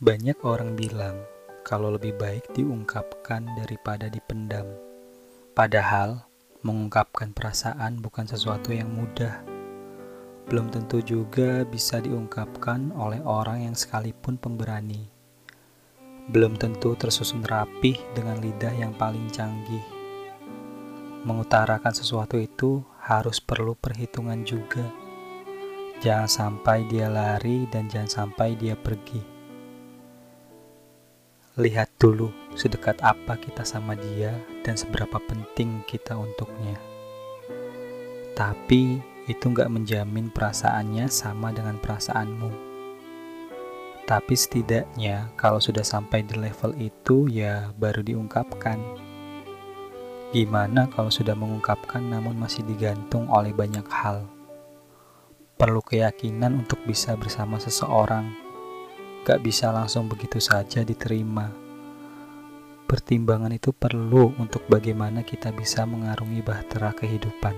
Banyak orang bilang kalau lebih baik diungkapkan daripada dipendam. Padahal, mengungkapkan perasaan bukan sesuatu yang mudah. Belum tentu juga bisa diungkapkan oleh orang yang sekalipun pemberani. Belum tentu tersusun rapih dengan lidah yang paling canggih. Mengutarakan sesuatu itu harus perlu perhitungan juga. Jangan sampai dia lari dan jangan sampai dia pergi. Lihat dulu sedekat apa kita sama dia dan seberapa penting kita untuknya. Tapi itu nggak menjamin perasaannya sama dengan perasaanmu. Tapi setidaknya kalau sudah sampai di level itu ya baru diungkapkan. Gimana kalau sudah mengungkapkan namun masih digantung oleh banyak hal? Perlu keyakinan untuk bisa bersama seseorang gak bisa langsung begitu saja diterima. Pertimbangan itu perlu untuk bagaimana kita bisa mengarungi bahtera kehidupan.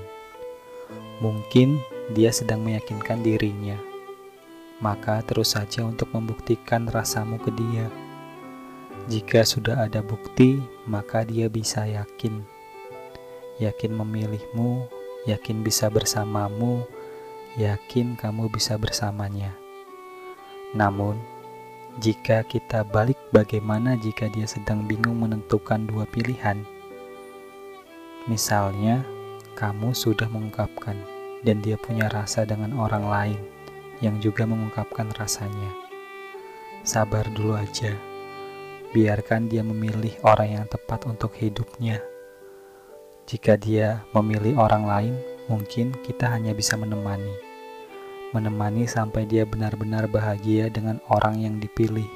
Mungkin dia sedang meyakinkan dirinya, maka terus saja untuk membuktikan rasamu ke dia. Jika sudah ada bukti, maka dia bisa yakin, yakin memilihmu, yakin bisa bersamamu, yakin kamu bisa bersamanya. Namun, jika kita balik bagaimana jika dia sedang bingung menentukan dua pilihan. Misalnya, kamu sudah mengungkapkan dan dia punya rasa dengan orang lain yang juga mengungkapkan rasanya. Sabar dulu aja. Biarkan dia memilih orang yang tepat untuk hidupnya. Jika dia memilih orang lain, mungkin kita hanya bisa menemani menemani sampai dia benar-benar bahagia dengan orang yang dipilih.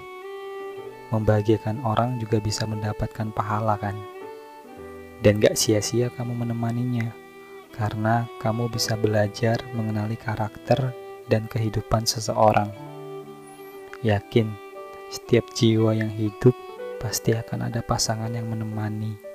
Membahagiakan orang juga bisa mendapatkan pahala kan? Dan gak sia-sia kamu menemaninya, karena kamu bisa belajar mengenali karakter dan kehidupan seseorang. Yakin, setiap jiwa yang hidup pasti akan ada pasangan yang menemani.